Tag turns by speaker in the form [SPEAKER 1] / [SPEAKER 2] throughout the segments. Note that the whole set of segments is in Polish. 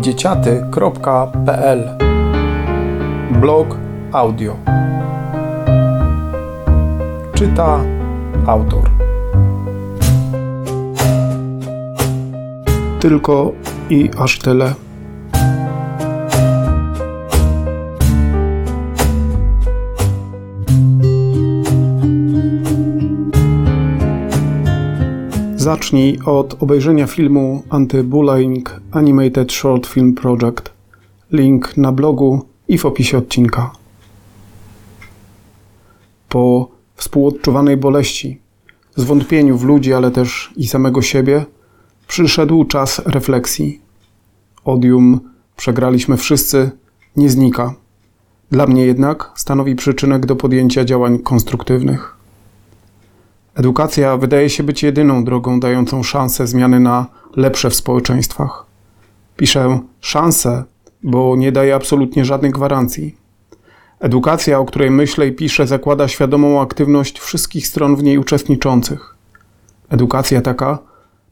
[SPEAKER 1] dzieciaty.pl Blog audio. Czyta autor. Tylko i aż tyle. Zacznij od obejrzenia filmu Anti-Bullying Animated Short Film Project. Link na blogu i w opisie odcinka. Po współodczuwanej boleści, zwątpieniu w ludzi, ale też i samego siebie, przyszedł czas refleksji. Odium przegraliśmy wszyscy, nie znika. Dla mnie jednak stanowi przyczynek do podjęcia działań konstruktywnych. Edukacja wydaje się być jedyną drogą dającą szansę zmiany na lepsze w społeczeństwach. Piszę szansę, bo nie daje absolutnie żadnych gwarancji. Edukacja, o której myślę i piszę, zakłada świadomą aktywność wszystkich stron w niej uczestniczących. Edukacja taka,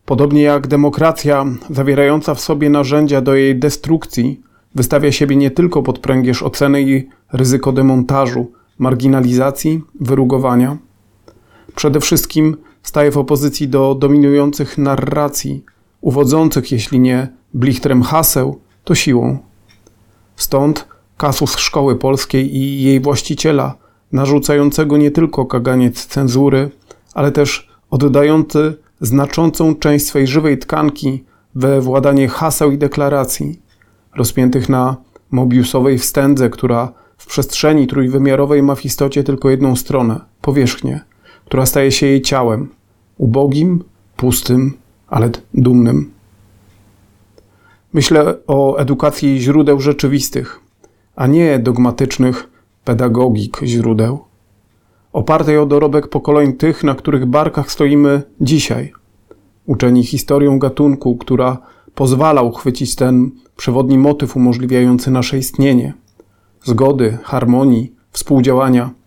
[SPEAKER 1] podobnie jak demokracja, zawierająca w sobie narzędzia do jej destrukcji, wystawia siebie nie tylko pod pręgierz oceny i ryzyko demontażu, marginalizacji, wyrugowania Przede wszystkim staje w opozycji do dominujących narracji, uwodzących, jeśli nie blichtrem haseł, to siłą. Stąd kasus szkoły polskiej i jej właściciela, narzucającego nie tylko kaganiec cenzury, ale też oddający znaczącą część swej żywej tkanki we władanie haseł i deklaracji, rozpiętych na mobiusowej wstędze, która w przestrzeni trójwymiarowej ma w istocie tylko jedną stronę powierzchnię która staje się jej ciałem, ubogim, pustym, ale dumnym. Myślę o edukacji źródeł rzeczywistych, a nie dogmatycznych pedagogik źródeł, opartej o dorobek pokoleń tych, na których barkach stoimy dzisiaj, uczeni historią gatunku, która pozwala uchwycić ten przewodni motyw umożliwiający nasze istnienie, zgody, harmonii, współdziałania –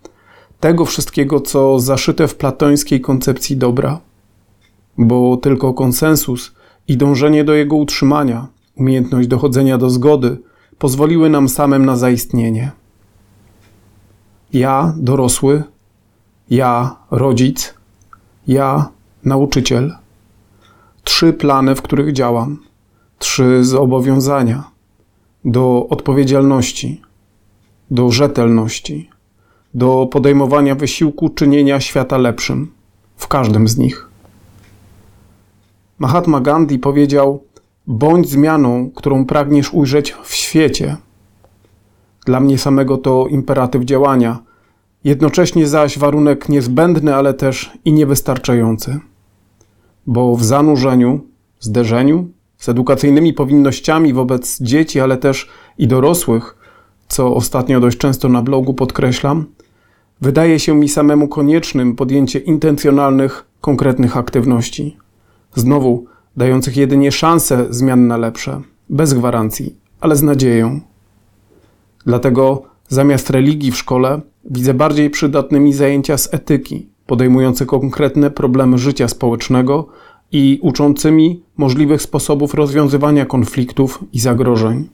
[SPEAKER 1] tego wszystkiego, co zaszyte w platońskiej koncepcji dobra. Bo tylko konsensus i dążenie do jego utrzymania, umiejętność dochodzenia do zgody pozwoliły nam samym na zaistnienie. Ja, dorosły, ja, rodzic, ja, nauczyciel. Trzy plany, w których działam, trzy zobowiązania do odpowiedzialności, do rzetelności do podejmowania wysiłku czynienia świata lepszym, w każdym z nich. Mahatma Gandhi powiedział: Bądź zmianą, którą pragniesz ujrzeć w świecie. Dla mnie samego to imperatyw działania, jednocześnie zaś warunek niezbędny, ale też i niewystarczający. Bo w zanurzeniu, zderzeniu z edukacyjnymi powinnościami wobec dzieci, ale też i dorosłych, co ostatnio dość często na blogu podkreślam, wydaje się mi samemu koniecznym podjęcie intencjonalnych, konkretnych aktywności. Znowu, dających jedynie szansę zmian na lepsze, bez gwarancji, ale z nadzieją. Dlatego zamiast religii w szkole widzę bardziej przydatnymi zajęcia z etyki, podejmujące konkretne problemy życia społecznego i uczącymi możliwych sposobów rozwiązywania konfliktów i zagrożeń.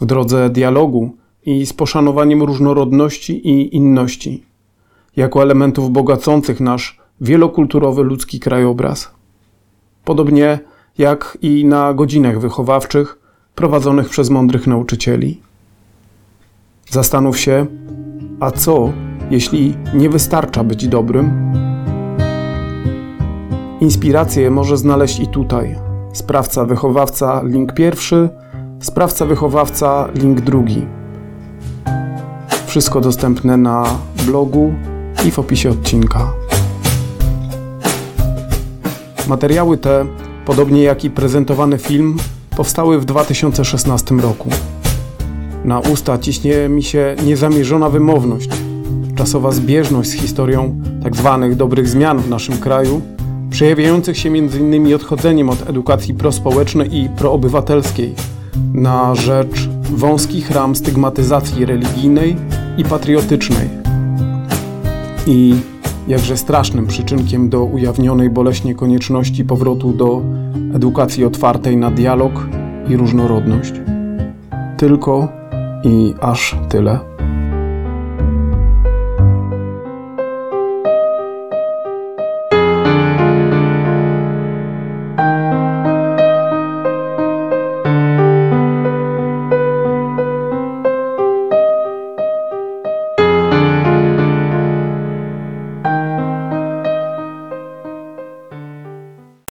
[SPEAKER 1] W drodze dialogu i z poszanowaniem różnorodności i inności, jako elementów bogacących nasz wielokulturowy ludzki krajobraz. Podobnie jak i na godzinach wychowawczych prowadzonych przez mądrych nauczycieli. Zastanów się, a co, jeśli nie wystarcza być dobrym? Inspirację może znaleźć i tutaj. Sprawca wychowawca, link pierwszy, sprawca wychowawca, link drugi. Wszystko dostępne na blogu i w opisie odcinka. Materiały te, podobnie jak i prezentowany film, powstały w 2016 roku. Na usta ciśnie mi się niezamierzona wymowność, czasowa zbieżność z historią tzw. Tak dobrych zmian w naszym kraju, przejawiających się m.in. odchodzeniem od edukacji prospołecznej i proobywatelskiej na rzecz wąskich ram stygmatyzacji religijnej i patriotycznej. I jakże strasznym przyczynkiem do ujawnionej boleśnie konieczności powrotu do edukacji otwartej na dialog, i różnorodność. Tylko i aż tyle.